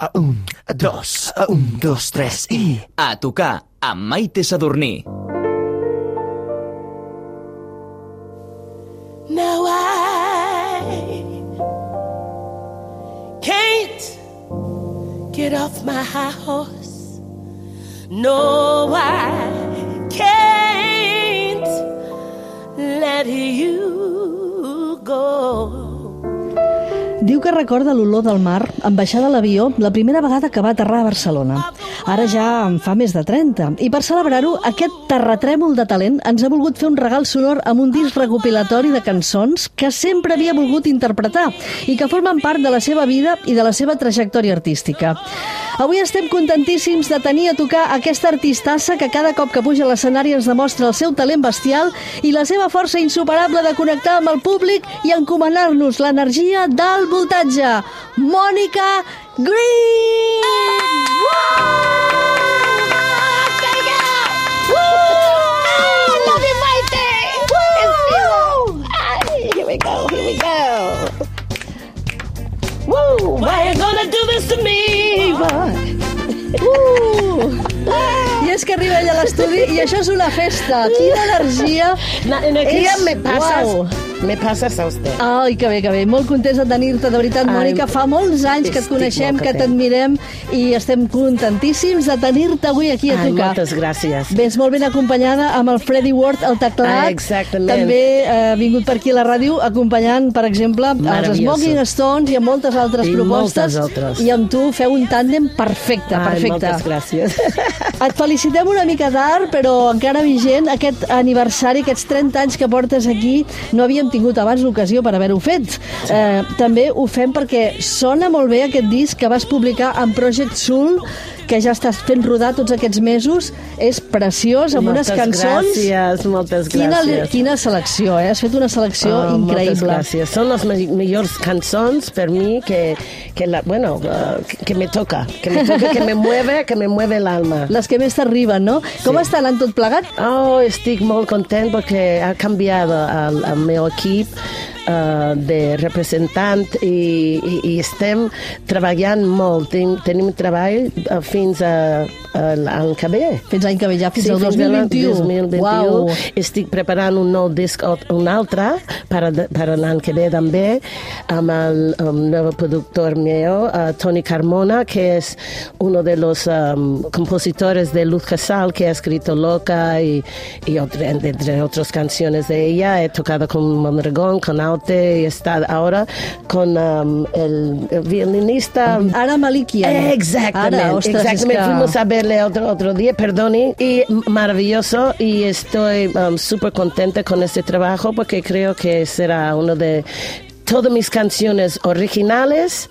A un, a dos, a un, dos, tres i... A tocar amb Maite Sadurní. Now I can't get off my high horse. No, I can't let you go. Diu que recorda l'olor del mar en baixar de l'avió la primera vegada que va aterrar a Barcelona. Ara ja en fa més de 30. I per celebrar-ho, aquest terratrèmol de talent ens ha volgut fer un regal sonor amb un disc recopilatori de cançons que sempre havia volgut interpretar i que formen part de la seva vida i de la seva trajectòria artística. Avui estem contentíssims de tenir a tocar aquesta artistassa que cada cop que puja a l'escenari ens demostra el seu talent bestial i la seva força insuperable de connectar amb el públic i encomanar-nos l'energia del voltatge. Mònica Green! Here És que arriba ella a l'estudi i això és una festa. Quina energia! La energía És- me pasas, Uau. me pasas a usted. Ai, que bé, que bé. Molt contents de tenir-te, de veritat, Ai, Mònica. Fa molts anys que et coneixem, que t'admirem i estem contentíssims de tenir-te avui aquí a Ai, tocar. moltes gràcies. Vens molt ben acompanyada amb el Freddy Ward al teclat. Ah, exactament. També eh, ha vingut per aquí a la ràdio acompanyant, per exemple, els. Smoking Stones i amb moltes altres I propostes. moltes altres. I amb tu feu un tàndem perfecte, Ai, perfecte. moltes gràcies. Et felicitem una mica tard, però encara vigent, aquest aniversari, aquests 30 anys que portes aquí, no havíem tingut abans l'ocasió per haver-ho fet. Eh, també ho fem perquè sona molt bé aquest disc que vas publicar en Project Soul, que ja estàs fent rodar tots aquests mesos. És preciós, amb moltes unes cançons... gràcies, moltes Quina, gràcies. quina selecció, eh? Has fet una selecció Oh, Moltes increïble. gràcies. Són les millors cançons per mi que, que la, bueno, uh, que, que me toca, que me toca, que me mueve, que me mueve el alma. Les que més t'arriben, no? Com està anant tot plegat? Oh, estic molt content perquè ha canviat el, el meu equip uh, de representant i, i, i estem treballant molt. Ten, tenim treball uh, fins a, a l'any que ve. Fins l'any que ve ja, fins Sí, al fins a l'any 2021. 2021. Uau. Estic preparant un nou disc, un altre, per, per l'any que ve també, amb el um, nou productor meu, uh, Tony Carmona, que es uno de los um, compositores de Luz Casal, que ha escrito Loca y, y otra- entre otras canciones de ella. He tocado con Mondragón, con Y está ahora con um, el, el violinista... Ara Malikian. Exactamente, Ara, exactamente. que... Fuimos a verle otro, otro día, perdone, y maravilloso, y estoy um, súper contenta con este trabajo porque creo que será uno de todas mis canciones originales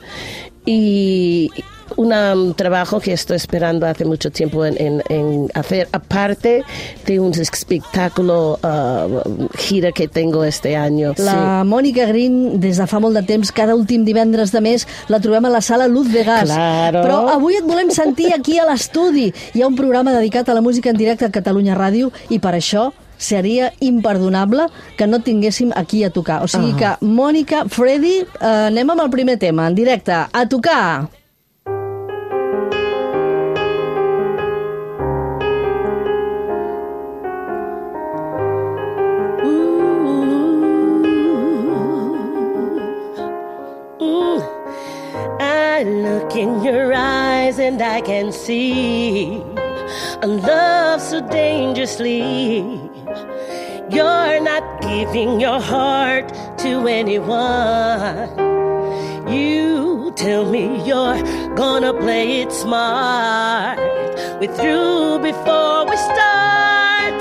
y un um, trabajo que estoy esperando hace mucho tiempo en, en- en hacer, aparte de un espectáculo uh, gira que tengo este año. La Mònica Green, des de fa molt de temps, cada últim divendres de mes, la trobem a la sala Luz Vegas. Claro. Però avui et volem sentir aquí a l'estudi. Hi ha un programa dedicat a la música en directe a Catalunya Ràdio i per això seria imperdonable que no tinguéssim aquí a tocar. O sigui que, Mònica, Freddy, eh, anem amb el primer tema, en directe. A tocar! In your eyes and I can see a love so dangerously. You're not giving your heart to anyone. You tell me you're gonna play it smart. We're through before we start.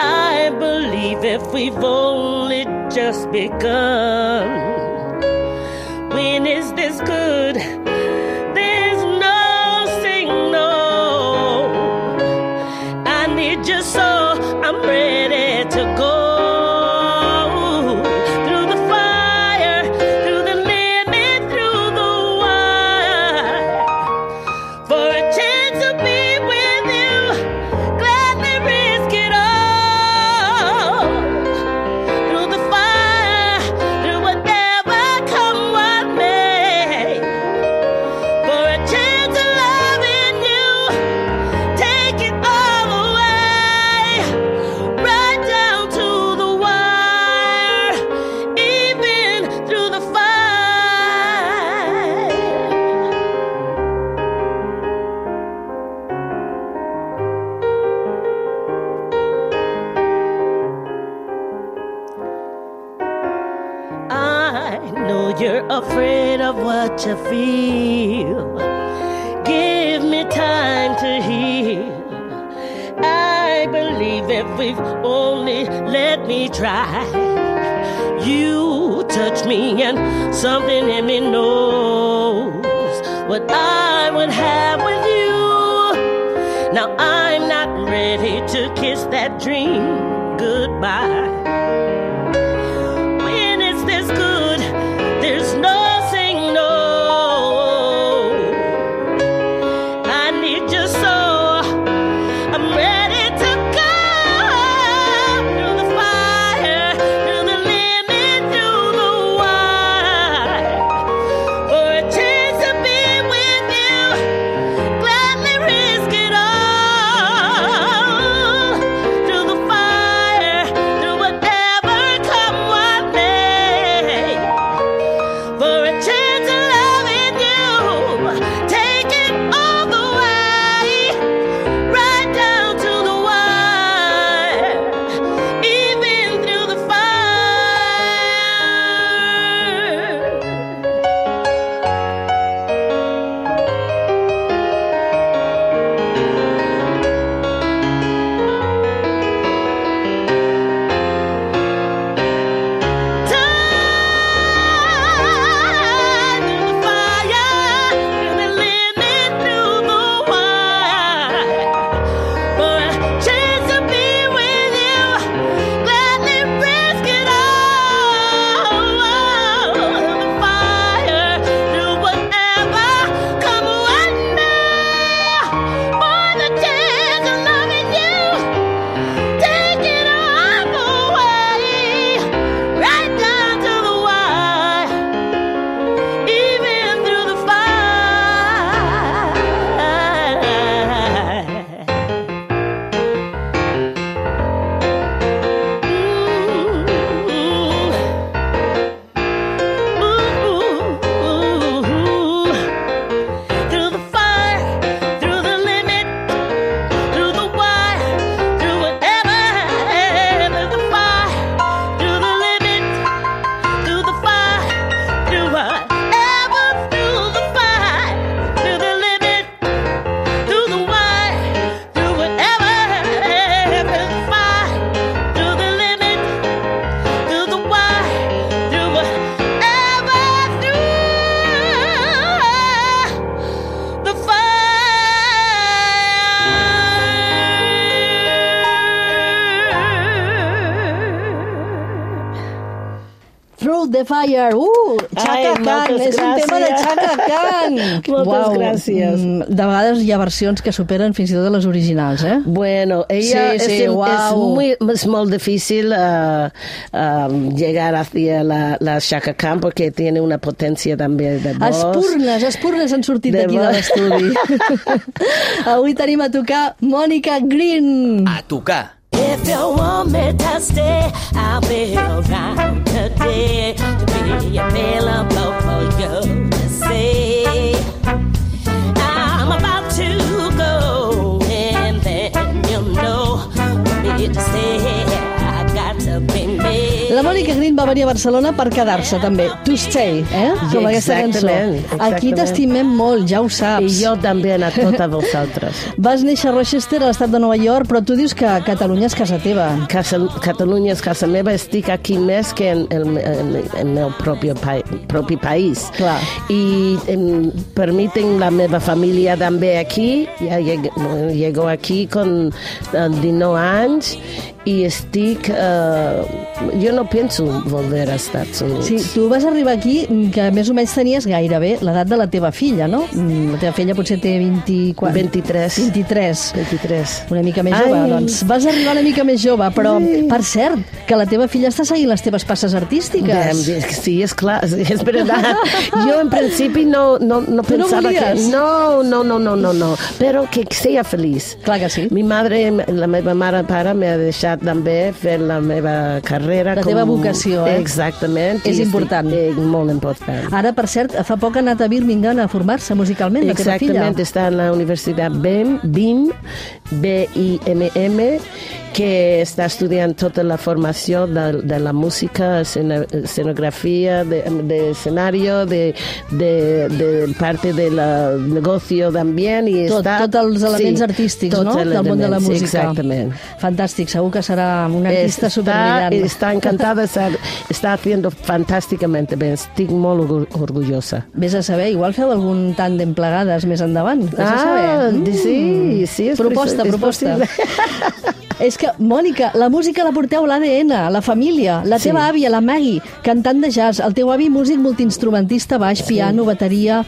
I believe if we've only just begun. When is this good? What you feel. Give me time to heal. I believe if we've only let me try. You touch me and something in me knows what I would have with you. Now I'm not ready to kiss that dream goodbye. Vegades hi ha versions que superen fins i tot les originals, eh? Bueno, ella Sí, sí, es, guau. es, muy, es muy difícil uh, um, llegar hacia la, la Shaka Khan porque tiene una potencia también de voz. Espurnes, espurnes han sortit d'aquí de l'estudi. Avui tenim a tocar Mònica Green. A tocar. If you want me to stay, I'll be around today to be available for you to see. Green va venir a Barcelona per quedar-se, també. To stay, eh? Com aquesta cançó. Exactament, Aquí t'estimem molt, ja ho saps. I jo també a tots vosaltres. Vas néixer a Rochester, a l'estat de Nova York, però tu dius que Catalunya és casa teva. Casa, Catalunya és casa meva, estic aquí més que en el, en, en el meu propi, pa, propi país. Clar. I em, per mi tinc la meva família també aquí, ja llego, llego aquí con eh, 19 anys i estic... Eh, jo no penso volver a Estats Units. Sí, tu vas arribar aquí que més o menys tenies gairebé l'edat de la teva filla, no? Mm, La teva filla potser té 24... 23. 23. 23. Una mica més jove, Ai. doncs. Vas arribar una mica més jove, però, Sí. per cert, que la teva filla està seguint les teves passes artístiques. Bé, Sí, es clar, es verdad. Yo en principio no, no, no ¿Tú no que... No, no, no, no, no, no. Pero que sea feliz. Clar que sí. Mi madre, la meva mare i pare m'ha deixat també fer la meva carrera. La teva vocació, eh? Exactament. És I estic- important. Eh, molt important. Ara, per cert, fa poc ha anat a Birmingham a formar-se musicalment, la teva filla. Exactament, està en la Universitat BIM, BIM, B-I-M-M, que està estudiant tota la formació de, de la música, escenografía, de, de escenario, de, de, de parte del negocio también. Y Tot, està, tots els elements sí, artístics, no?, els del món de la elements, música. Exactament. Fantàstic, segur que serà un artista está, superbrillant. está encantada, está, está haciendo fantásticamente bien. Estic molt orgu- orgullosa. Vés a saber, igual feu algun tàndem plegades més endavant. Vés a Ah, saber. Mm. sí, sí. És Proposta, és proposta. És que, Mònica, la música la porteu a l'ADN, la família. La Sí. teva àvia, la Maggie, cantant de jazz. El teu avi, músic multiinstrumentista, baix, piano, bateria...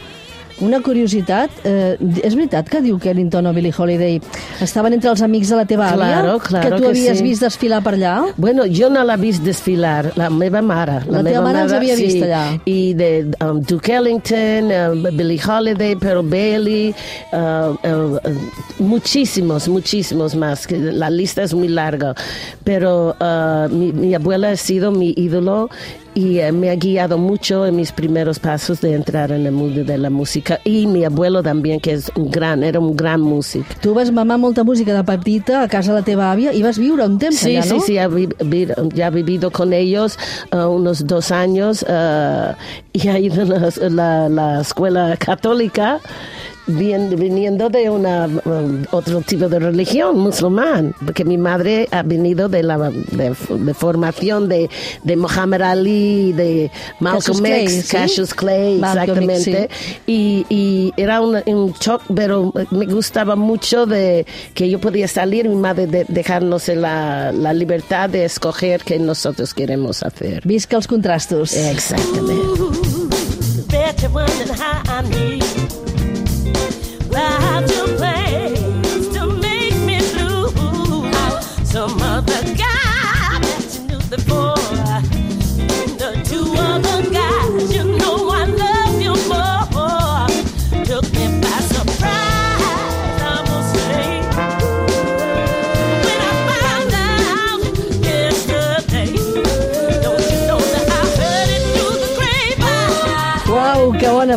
Una curiositat, eh, és veritat que diu que Ellington o Billie Holiday estaven entre els amics de la teva àvia? Claro, claro que tu que havies sí. vist desfilar per allà? Bueno, jo no l'he vist desfilar, la meva mare. La teva mare els havia vist allà. I de um, Duke Ellington, uh, Billie Holiday, Pearl Bailey, uh, uh, uh, muchísimos, muchísimos más. La lista es muy larga. Pero uh, mi, mi abuela ha sido mi ídolo y eh, me ha guiado mucho en mis primeros pasos de entrar en el mundo de la música. Y mi abuelo también, que es un gran, era un gran músico. Tu vas mamar molta música de petita a casa de la teva àvia i vas viure un temps Sí, allà, sí, no? sí, ya, vi- vi- ya he vivido con ellos uh, unos dos años uh, y ha ido a la, la- la escuela católica viniendo de una um, otro tipo de religión musulmán, porque mi madre ha venido de la de, de formación de, de Muhammad Ali, de Cassius Malcolm Clay, X, ¿sí? Cassius Clay, Malcolm X, exactamente. Y, y era un, un shock, pero me gustaba mucho de que yo podía salir, mi madre de, dejarnos la, la libertad de escoger qué nosotros queremos hacer. Visca els contrastos. Exactamente. Bet about to.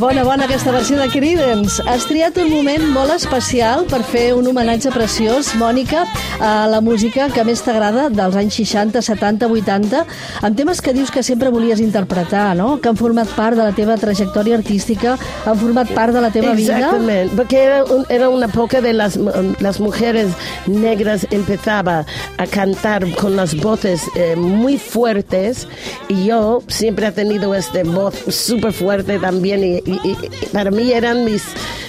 Bona, bona, aquesta versió de Creedence. Has triat un moment molt especial per fer un homenatge preciós, Mònica, a la música que més t'agrada dels anys 60, 70, 80, amb temes que dius que sempre volies interpretar, no? Que han format part de la teva trajectòria artística, han format part de la teva vida. Exactamente, porque era, un- era una época de las, las mujeres negras empezaba a cantar con las voces eh, muy fuertes y yo siempre he tenido esta voz súper fuerte también y, para mí eran mis,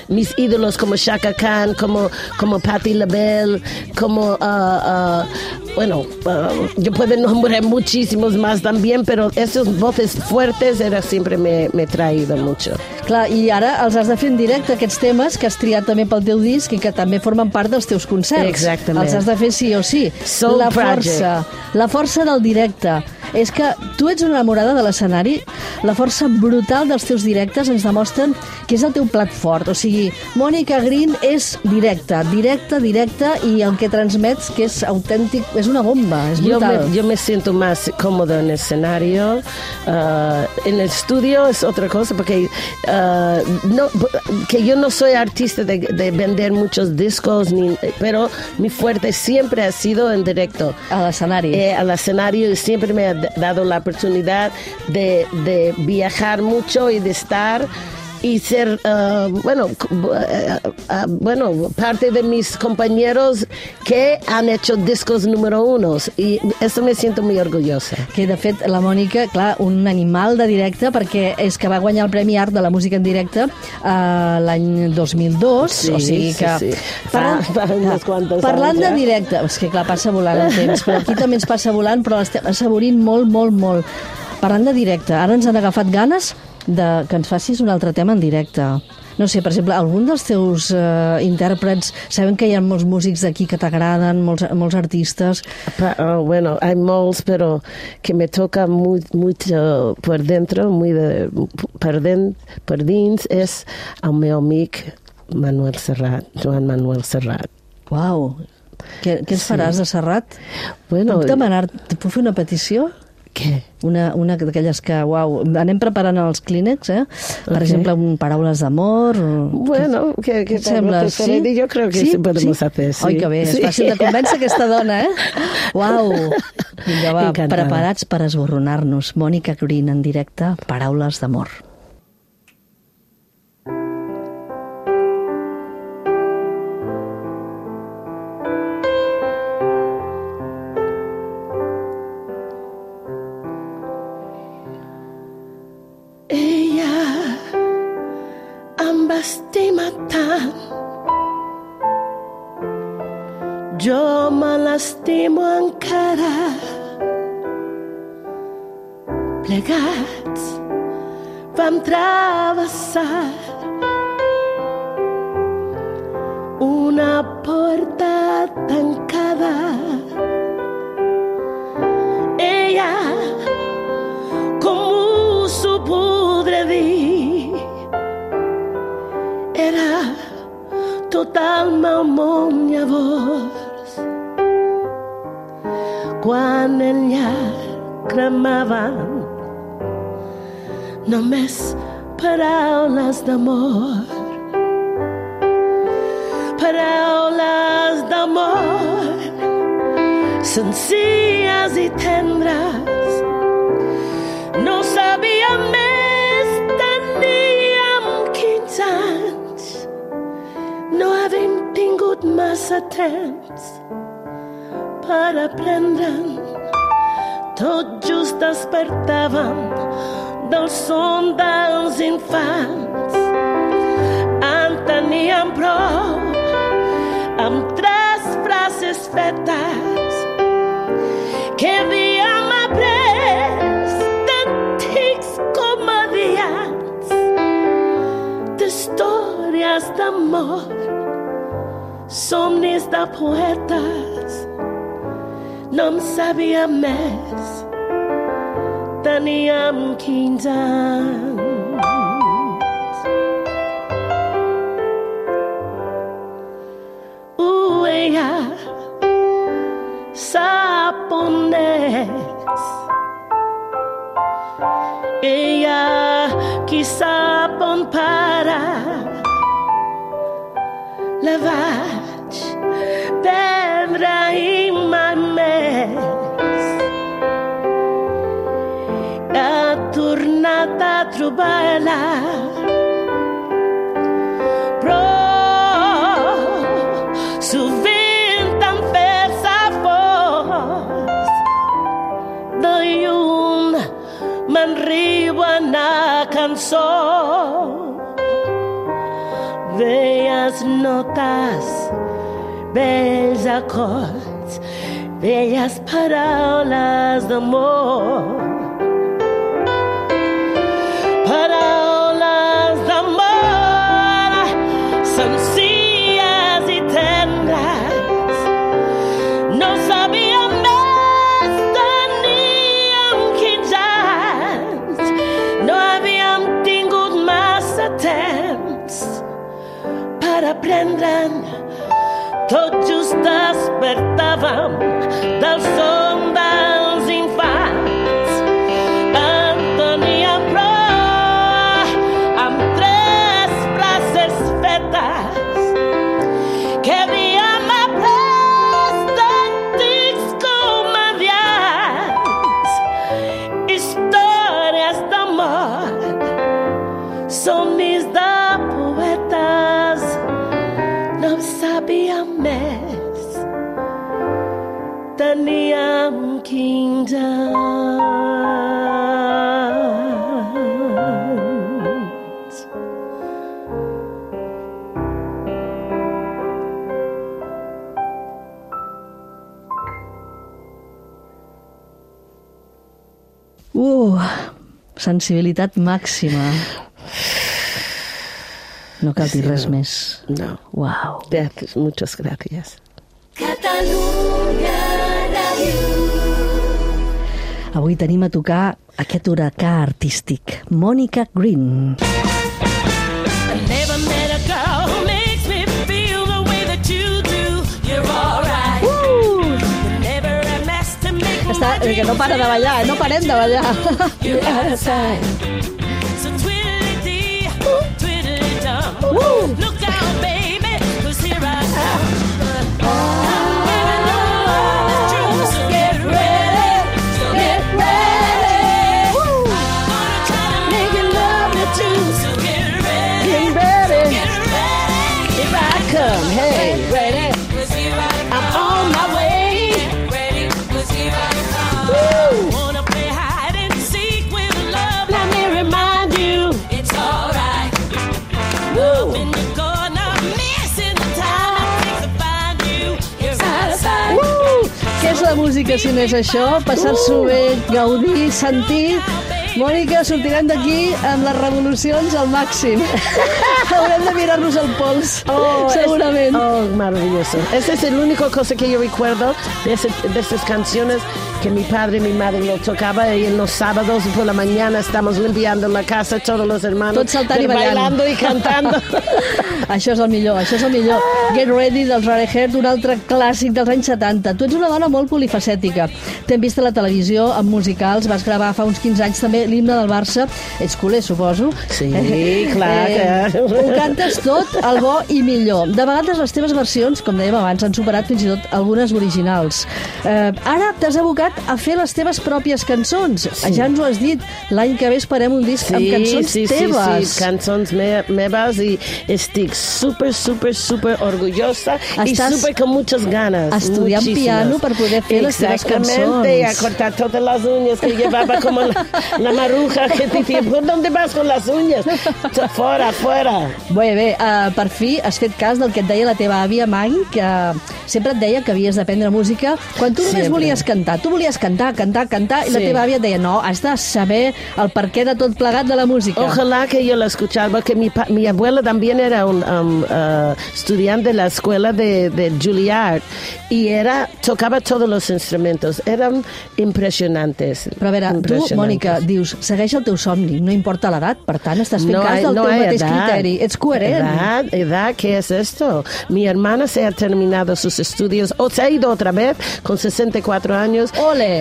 mis ídolos como Shaka Khan, como, como Patti LaBelle, como, ah, ah, bueno, ah, yo puedo nombrar muchísimos más también, pero esas voces fuertes era siempre me, me traído mucho. Clar, i ara els has de fer en directe, aquests temes que has triat també pel teu disc i que també formen part dels teus concerts. Exactament. Els has de fer sí o sí. Soul la Project. força, la força del directe. És que tu ets una enamorada de l'escenari, la força brutal dels teus directes ens demostren que és el teu plat fort. O sigui, Mònica Green és directa, directa, directa, i el que transmets que és autèntic, és una bomba, Yo brutal. me, yo me siento más cómodo en el escenario. ah, en el estudio es otra cosa porque ah, no, que yo no soy artista de, de vender muchos discos, ni, pero mi fuerte siempre ha sido en directo. A l'escenari. Eh, al escenario y siempre me ha dado la oportunidad de, de viajar mucho y de estar y ser, ah, bueno, ah, bueno, parte de mis compañeros que han hecho discos número unos y eso me siento muy orgullosa. que de fet la Mònica, clar, un animal de directe perquè és que va guanyar el Premi Art de la Música en Directe eh, l'any 2002, Sí, o sigui sí, que... sí. Fa- fa uns quantos parlant anys, de directe, és que clar, passa volant el temps, però aquí també ens passa volant, però l'estem assaborint molt, molt, molt. Parlant de directe, ara ens han agafat ganes de que ens facis un altre tema en directe. No sé, per exemple, algun dels teus eh, intèrprets, sabem que hi ha molts músics d'aquí que t'agraden, molts, molts artistes, Pa- ah, bueno, hay molts, pero que me toca muy, mucho por dentro, muy de, per, den, per dins, és el meu amic Manuel Serrat, Joan Manuel Serrat. Uau! Què, què ens Sí. faràs de Serrat? Bueno, Puc demanar, puc fer una petició? Què? Una, una d'aquelles que, uau, anem preparant els clínex, eh? Per Ok. exemple, un paraules d'amor... Bueno, ¿qué, qué ¿Qué sembla? Sí? Yo creo que sí, podemos hacer. Sí. Oi, que bé, és Sí. fàcil de convèncer aquesta dona, eh? Uau! Vinga, va, Encantada. preparats per esborronar-nos. Mònica Green en directe, paraules d'amor. me atravessar només paraules d'amor. Paraules d'amor senzilles i tendres no sabia més, teníem 15 anys. No havíem tingut massa temps per aprendre'n. Tot just despertàvem del son dels infants. En teníem prou amb tres frases fetes que havíem après d'antics comediants d'històries d'amor somnis de poetes no en sabia més teníem 15 anys Uh, ella sap on és. Ella qui sap on para. La tornat a trobar-la però sovint em fes a fos de llum me'n riu una cançó velles notes vells acords velles paraules d'amor paraules d'amor aprendre'n. Tot just despertàvem del son d'amor, somnis de poetes, no en sabíem més. Teníem 15 sensibilitat màxima. No cal dir res més. No. Uau. Gracias, muchas gracias. Catalunya. Avui tenim a tocar aquest huracà artístic, Mònica Green. I Està, eh, que no para de ballar, eh? no parem de ballar. You're out música si no és això? Passar-s'ho bé, gaudir, sentir... Mònica, sortirem d'aquí amb les revolucions al màxim. Haurem de mirar-nos el pols, segurament. Es, oh, maravilloso. Esa es la única cosa que yo recuerdo de, ese- de esas canciones que mi padre y mi madre lo tocaba y en los sábados por la mañana estamos limpiando la casa, todos los hermanos. Tots saltant i ballant. Bailando y cantando. això és el millor, això és el millor. Get Ready dels Radiohead, un altre clàssic dels anys 70. Tu ets una dona molt polifacètica. T'hem vist a la televisió, amb musicals, vas gravar fa uns 15 anys també l'himne del Barça. Ets culer, suposo. Sí, clar que- Ho cantes tot, el bo i millor. De vegades les teves versions, com dèiem abans, han superat fins i tot algunes originals. Eh, ara t'has abocat a fer les teves pròpies cançons. Sí. Ja ens ho has dit. L'any que ve esperem un disc amb cançons sí, teves. Sí, sí, cançons me, meves y estic súper, súper, súper orgullosa Estàs súper con muchas ganas. estudiant muchísimas. piano per poder fer les teves Exactamente, y a cançons. cortar todas las uñas que llevaba como la, la maruja que decía, ¿por dónde vas con las uñas? Fora, fora. Bé, bé, uh, per fi has fet cas del que et deia la teva àvia Maggie, que sempre et deia que havies d'aprendre música. Quan tu només Sempre. volies cantar, tu volies cantar, cantar, cantar, i la Sí. teva àvia et deia, no, has de saber el perquè de tot plegat de la música. Ojalá que yo la escuchara, porque mi, mi abuela también era un um, uh, estudiante de la escuela de, de Juilliard y era, tocaba todos los instrumentos, eran impresionantes. Però a veure, tu. Mònica, dius, segueix el teu somni, no importa l'edat, per tant, estàs fent No cas hay- del no teu mateix edad. criteri. Ets coherent. Edad, edad, ¿qué es esto? Mi hermana se ha terminado sus estudios, o se ha ido otra vez con 64 años.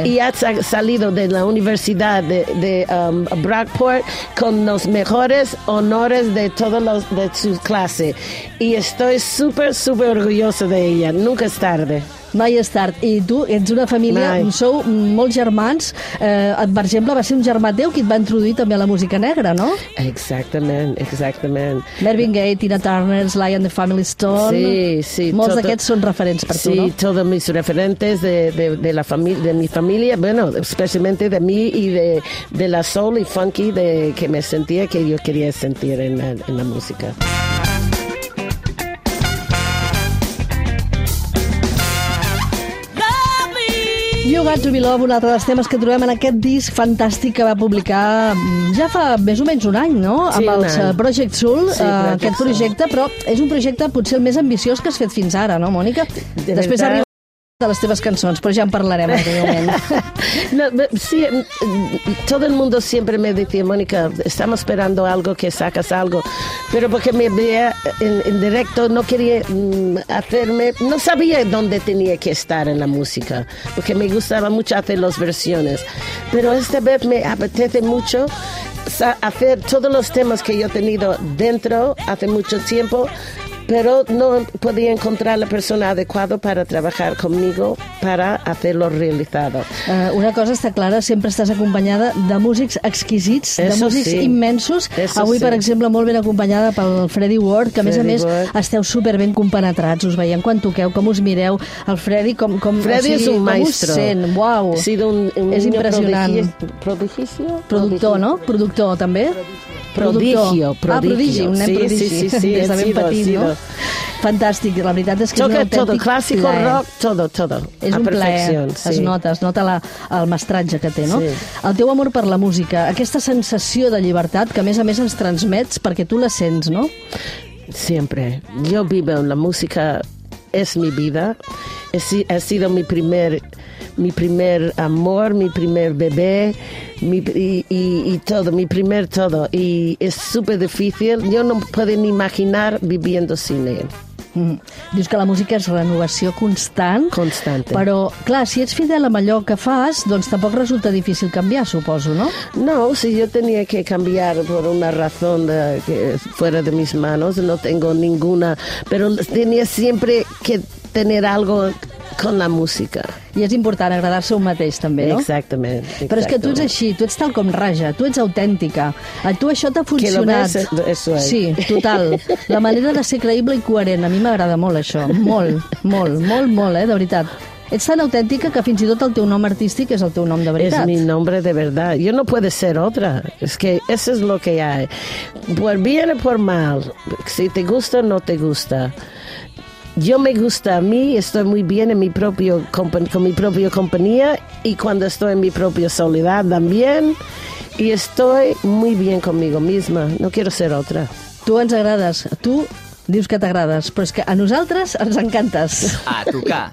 Y ha sa- salido de la universidad de, de um, Brockport con los mejores honores de todos los de su clase. Y estoy súper, súper orgullosa de ella. Nunca es tarde. Mai és tard. I tu ets una família, Mai. sou molts germans. Eh, per exemple, va ser un germà teu qui et va introduir també a la música negra, no? Exactamente, exactamente. Marvin Gaye, Tina Turner, Sly and the Family Stone... Sí, sí. Molts d'aquests són referents per sí, tu, no? todos mis referentes de, de, de la de mi familia, bueno, especialmente de mí y de, de la soul y funky de que me sentía que yo quería sentir en la, en la música. Got To Be Love, un altre dels temes que trobem en aquest disc fantàstic que va publicar mm, ja fa més o menys un any, no? Sí, Amb els any. eh, Project Soul, Sí, Project aquest Soul. projecte, però és un projecte potser el més ambiciós que has fet fins ara, no, Mònica? De Després veritat. De les teves cançons, però ja en parlarem. No, sí, todo el mundo siempre me decía, Mónica, estamos esperando algo, que sacas algo, pero porque me veía en, en directo, no quería mm, hacerme, no sabía dónde tenía que estar en la música, porque me gustaba mucho hacer las versiones, pero esta vez me apetece mucho hacer todos los temas que yo he tenido dentro hace mucho tiempo, pero no podía encontrar la persona adecuada para trabajar conmigo para hacerlo realizado. Uh, una cosa està clara, sempre estàs acompanyada de músics exquisits, de Eso músics sí. immensos. Eso Avui, sí. per exemple, molt ben acompanyada pel Freddy Ward, que a més a Freddie més Ward. esteu superben compenetrats, us veiem quan toqueu, com us mireu. El Freddy, com, com, Freddy o sigui, es un com maestro. sent, uau. Ha sido un, un És impressionant. prodigi- prodigio. Productor, no? Productor, també? Prodigio, Productor. Ah, prodigi, un nen Sí, prodigi. sí, sí, sí, Des de ben petit, he no? Fantàstic, la veritat és que és un autèntic todo, clásico, plaer. rock, todo, todo. És un plaer, perfección. es sí. nota, es nota la, el mestratge que té, no? Sí. El teu amor per la música, aquesta sensació de llibertat que a més a més ens transmets perquè tu la sents, no? Siempre. Yo vivo en la música, es mi vida. Ha sido mi primer, mi primer amor, mi primer bebé, mi, y, y- y todo, mi primer todo. Y es súper difícil. Yo no puedo ni imaginar viviendo sin él. Mm. Dius que la música és renovació constant. Constante. Però, clar, si ets fidel amb allò que fas, doncs tampoc resulta difícil canviar, suposo, no? No, si yo tenía que cambiar por una razón de, que fuera de mis manos, no tengo ninguna, pero tenía siempre que tener algo con la música. I és important agradar-se un mateix, també, no? Exactament. Però és que tu ets exactament. així, tu ets tal com raja, tu ets autèntica. A tu això t'ha lo funcionat. ves, eso es. Sí, total. La manera de ser creïble i coherent, a mi m'agrada molt això. Molt, molt, molt, molt, eh, de veritat. Ets tan autèntica que fins i tot el teu nom artístic és el teu nom de Es veritat. mi nombre de verdad. Yo no puedo ser otra. Es que eso es lo que hay. Por bien o por mal. Si te gusta o no te gusta. Yo me gusta a mí, estoy muy bien en mi propio con mi propia compañía y cuando estoy en mi propia soledad también. Y estoy muy bien conmigo misma. No quiero ser otra. Tu ens agrades, tu dius que t'agrades, però és que a nosaltres ens encantes. A tocar.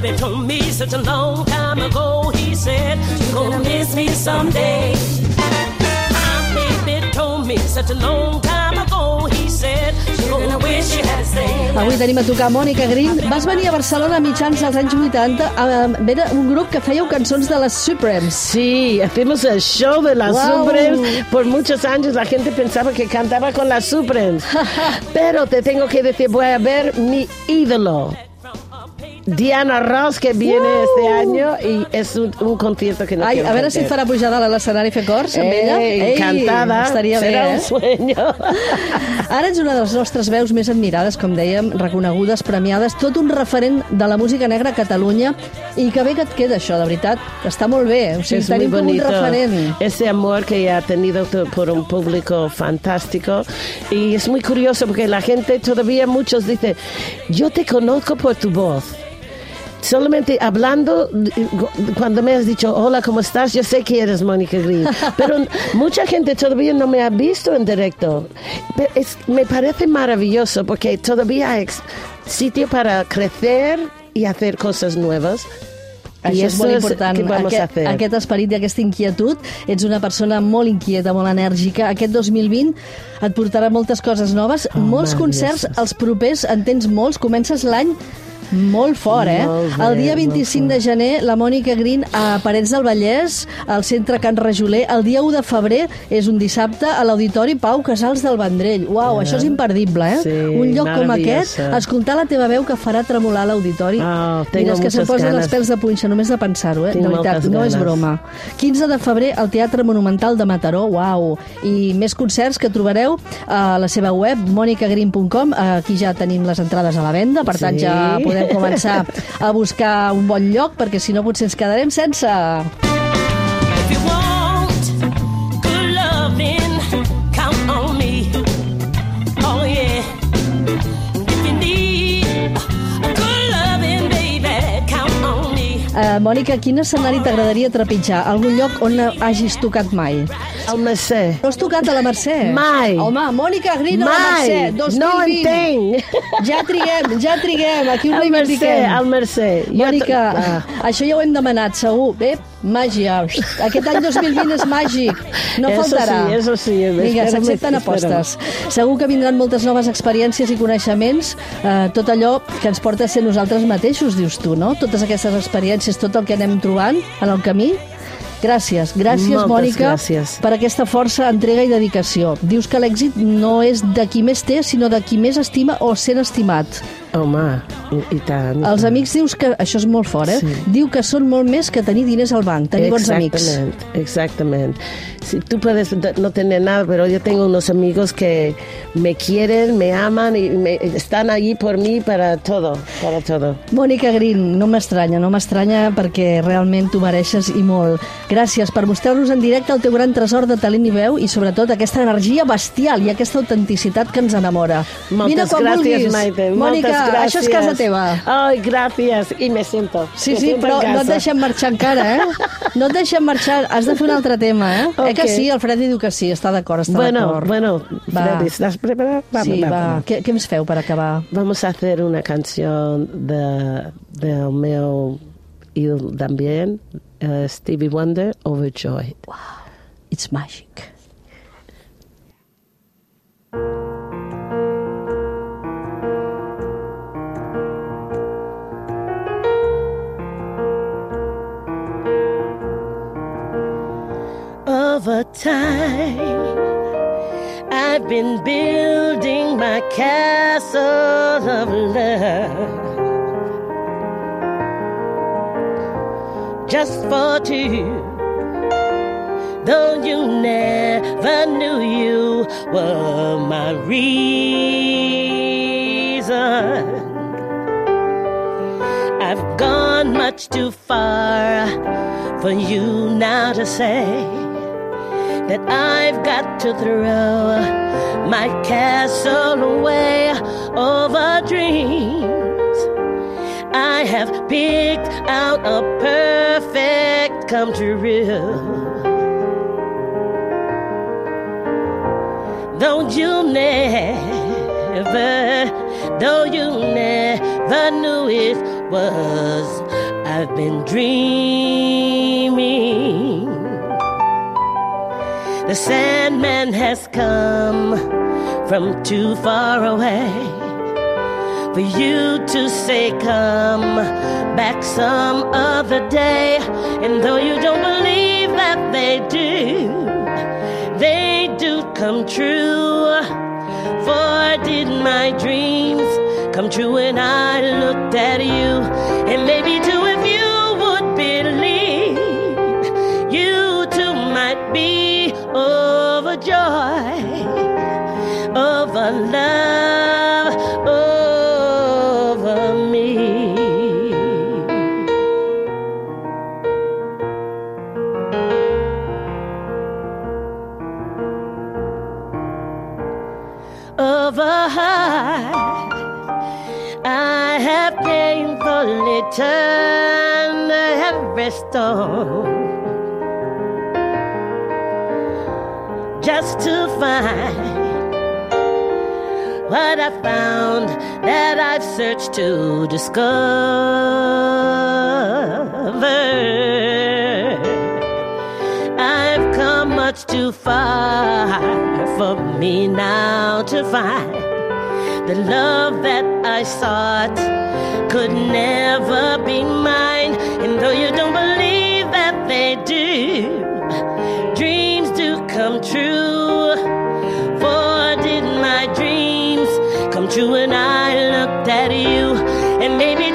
Baby told me such a long time ago. He said, You're gonna miss me someday. My baby told me such a long time ago. He said, You're gonna wish you had stayed. Avui tenim a tocar Mònica Green. Vas venir a Barcelona a mitjans dels anys 80. Eh, era un grup que fèieu cançons de les Supremes. Sí, hacemos el show de las Wow. Supremes. Por muchos años la gente pensaba que cantaba con las Supremes. Pero te tengo que decir, voy a ver mi ídolo. Diana Ross, que viene este año y es un, un concierto que no Ai, quiero a veure si et farà pujar dalt a l'escenari a fer cors amb ella. Eh, encantada. estaria bé, Serà eh? un sueño. Ara ets una de les nostres veus més admirades, com dèiem, reconegudes, premiades, tot un referent de la música negra a Catalunya i que bé que et queda això, de veritat. Està molt bé, o sigui, es tenim com un referent. ese amor que ha tenido por un público fantástico y es muy curioso porque la gente todavía muchos dicen yo te conozco por tu voz Solamente hablando, cuando me has dicho, hola, ¿cómo estás? Yo sé que eres Mónica Green. Pero mucha gente todavía no me ha visto en directo. Pero es- me parece maravilloso porque todavía hay sitio para crecer y hacer cosas nuevas. Això y és eso molt es important, que vamos a aquest, aquest esperit i aquesta inquietud. Ets una persona molt inquieta, molt enèrgica. Aquest 2020 et portarà moltes coses noves, Oh, molts concerts, els propers en tens molts, comences l'any molt fort, eh? Molt bé, el dia molt 25 de gener, la Mònica Green a Parets del Vallès, al centre Can Rajoler. El dia 1 de febrer és un dissabte a l'Auditori Pau Casals del Vendrell. Uau, això és imperdible, eh? Sí, un lloc com aquest, escoltar la teva veu que farà tremolar l'auditori. Oh, Mira, és que muchas posen els ganas. pèls de punxa només de pensar-ho, eh? Tinc de veritat, no és broma. 15 de febrer al Teatre Monumental de Mataró, uau! I més concerts que trobareu a la seva web, monicagreen.com. Aquí ja tenim les entrades a la venda, per tant Sí. ja podem començar a buscar un bon lloc, perquè si no potser ens quedarem sense... If you want Mònica, quin escenari t'agradaria trepitjar? Algun lloc on hagis tocat mai? El Mercè. No has tocat a la Mercè? Mai. Home, Mònica Green a la Mai. Mercè, 2020. No entenc. Ja triguem, ja triguem, aquí ho El Mercè, el Mercè. Mònica, Ah. això ja ho hem demanat, segur. Bé, màgia. Aquest any 2020 és màgic. No Eso faltarà. sí, eso sí. Vinga, s'accepten apostes. Segur que vindran moltes noves experiències i coneixements, eh, tot allò que ens porta a ser nosaltres mateixos, dius tu, no? Totes aquestes experiències, tot el que anem trobant en el camí. Gràcies, gràcies, Moltes Mònica, gràcies. per aquesta força, entrega i dedicació. Dius que l'èxit no és de qui més té, sinó de qui més estima o sent estimat. Home, i, i tant. Els amics dius que, això és molt fort, eh? Sí. Diu que són molt més que tenir diners al banc, tenir bons amics. Exactamente, exactamente. Si tú puedes de- no tener nada, pero yo tengo unos amigos que me quieren, me aman y me- están allí por mí para todo, para todo. Mònica Green, no m'estranya, no m'estranya perquè realment tu mereixes i molt. Gràcies per mostrar-nos en directe el teu gran tresor de talent i veu i sobretot aquesta energia bestial i aquesta autenticitat que ens enamora. Moltes Vine quan gràcies, vulguis. Maite. Mònica, gràcies. això és casa teva. Ay, gracias. Y me siento. Sí, me sí, siento però no et deixem marxar encara, eh? No et deixem marxar, has de fer un altre tema, eh? Eh que Ok. sí, el Freddy diu que sí, està d'acord, està Bueno, d'acord. bueno, Va. Freddy, ¿estás preparado? Vamos, sí, vamos, va. vamos. Què, què ens feu per acabar? Vamos a hacer una canción de, del meu y también eh, Stevie Wonder, Overjoyed. It's magic. Over time, I've been building my castle of love. Just for two. Though you never knew you were my reason. I've gone much too far for you now to say that I've got to throw my castle away over dreams. I have picked out a perfect come true. Though you never, though you never knew it was, I've been dreaming. The Sandman has come from too far away for you to say, Come back some other day. And though you don't believe that they do, they do come true. For did my dreams come true when I looked at you? And maybe too, if you would believe, every just to find what I found that I've searched to discover. I've come much too far for me now to find the love that I sought could never be mine. And though you don't believe that they do, dreams do come true. For did my dreams come true when I looked at you? And maybe